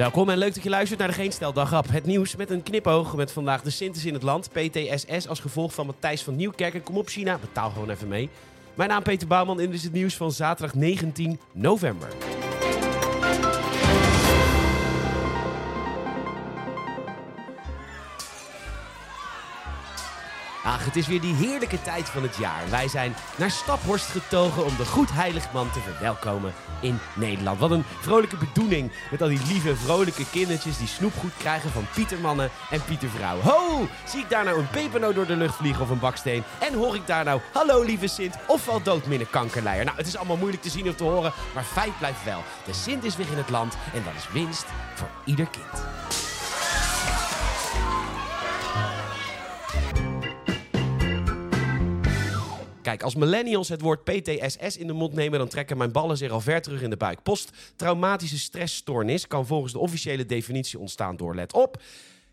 Welkom en leuk dat je luistert naar de Geen Stel Dagrap. Het nieuws met een knipoog met vandaag de Sintes in het land. PTSS als gevolg van Matthijs van Nieuwkerk. En kom op China, betaal gewoon even mee. Mijn naam Peter Bouwman en dit is het nieuws van zaterdag 19 november. Ach, het is weer die heerlijke tijd van het jaar. Wij zijn naar Staphorst getogen om de Goedheiligman te verwelkomen in Nederland. Wat een vrolijke bedoeling met al die lieve, vrolijke kindertjes die snoepgoed krijgen van Pietermannen en Pietervrouw. Ho! Zie ik daar nou een pepernoot door de lucht vliegen of een baksteen? En hoor ik daar nou, hallo lieve Sint, of valt dood minnen kankerleier? Nou, het is allemaal moeilijk te zien of te horen, maar feit blijft wel. De Sint is weer in het land en dat is winst voor ieder kind. Kijk, als millennials het woord PTSS in de mond nemen, dan trekken mijn ballen zich al ver terug in de buik. Posttraumatische stressstoornis kan volgens de officiële definitie ontstaan door, let op,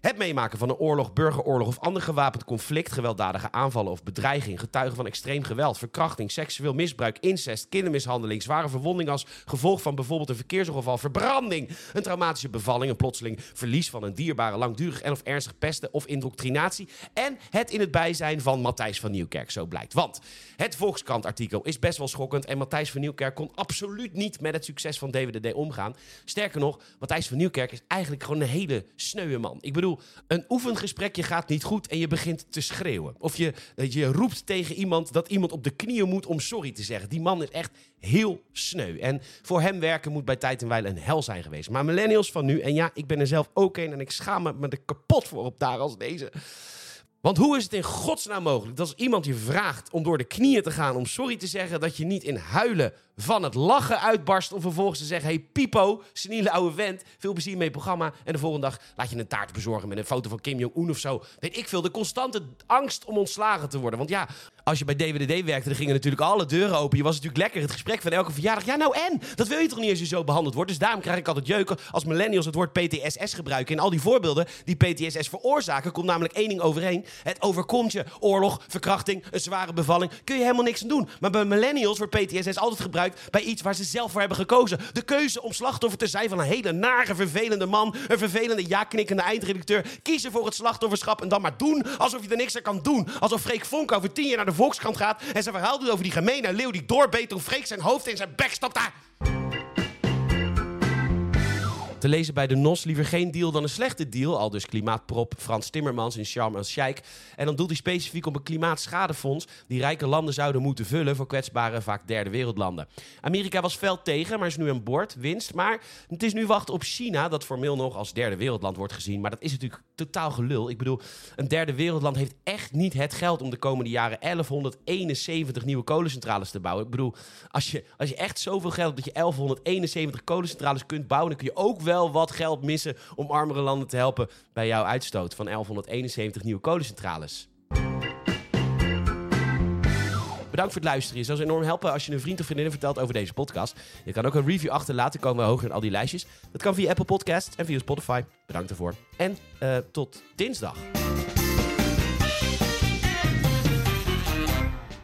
het meemaken van een oorlog, burgeroorlog of ander gewapend conflict, gewelddadige aanvallen of bedreiging, getuigen van extreem geweld, verkrachting, seksueel misbruik, incest, kindermishandeling, zware verwonding als gevolg van bijvoorbeeld een verkeersongeval, verbranding, een traumatische bevalling, een plotseling verlies van een dierbare, langdurig en of ernstig pesten of indoctrinatie en het in het bijzijn van Matthijs van Nieuwkerk, zo blijkt. Want het Volkskrant-artikel is best wel schokkend en Matthijs van Nieuwkerk kon absoluut niet met het succes van DWDD omgaan. Sterker nog, Matthijs van Nieuwkerk is eigenlijk gewoon een hele sneuwe man. Ik bedoel, een oefengesprekje gaat niet goed en je begint te schreeuwen. Of je, je roept tegen iemand dat iemand op de knieën moet om sorry te zeggen. Die man is echt heel sneu. En voor hem werken moet bij tijd en wijle een hel zijn geweest. Maar millennials van nu, en ja, ik ben er zelf ook een en ik schaam me, me er kapot voor op daar als deze. Want hoe is het in godsnaam mogelijk dat als iemand je vraagt om door de knieën te gaan om sorry te zeggen, dat je niet in huilen van het lachen uitbarst om vervolgens te zeggen: Hey Pipo, seniele oude vent, veel plezier met je programma. En de volgende dag laat je een taart bezorgen met een foto van Kim Jong-un of zo. Weet ik veel, de constante angst om ontslagen te worden. Want ja, als je bij DWDD werkte, dan gingen natuurlijk alle deuren open. Je was natuurlijk lekker het gesprek van elke verjaardag. Ja, nou en? Dat wil je toch niet als je zo behandeld wordt? Dus daarom krijg ik altijd jeuken als millennials het woord PTSS gebruiken. En al die voorbeelden die PTSS veroorzaken, komt namelijk één ding overeen. Het overkomt je. Oorlog, verkrachting, een zware bevalling. Kun je helemaal niks aan doen. Maar bij millennials wordt PTSS altijd gebruikt bij iets waar ze zelf voor hebben gekozen. De keuze om slachtoffer te zijn van een hele nare, vervelende man. Een vervelende, ja-knikkende eindredacteur. Kiezen voor het slachtofferschap en dan maar doen alsof je er niks aan kan doen. Alsof Freek Vonk over tien jaar naar de Volkskrant gaat en zijn verhaal doet over die gemene leeuw die doorbeet toen Freek zijn hoofd in zijn bek stapt daar. Te lezen bij de NOS liever geen deal dan een slechte deal. Al dus klimaatprop Frans Timmermans in Sharm el-Sheikh. En dan doelt hij specifiek op een klimaatschadefonds... die rijke landen zouden moeten vullen voor kwetsbare, vaak derde wereldlanden. Amerika was fel tegen, maar is nu aan boord, winst. Maar het is nu wachten op China, dat formeel nog als derde wereldland wordt gezien. Maar dat is natuurlijk totaal gelul. Ik bedoel, een derde wereldland heeft echt niet het geld... om de komende jaren 1171 nieuwe kolencentrales te bouwen. Ik bedoel, als je, als je echt zoveel geld hebt dat je 1171 kolencentrales kunt bouwen... dan kun je ook wel wat geld missen om armere landen te helpen bij jouw uitstoot van 1171 nieuwe kolencentrales. Bedankt voor het luisteren. Je zou ons enorm helpen als je een vriend of vriendin vertelt over deze podcast. Je kan ook een review achterlaten, komen we hoger in al die lijstjes. Dat kan via Apple Podcasts en via Spotify. Bedankt ervoor. En uh, tot dinsdag.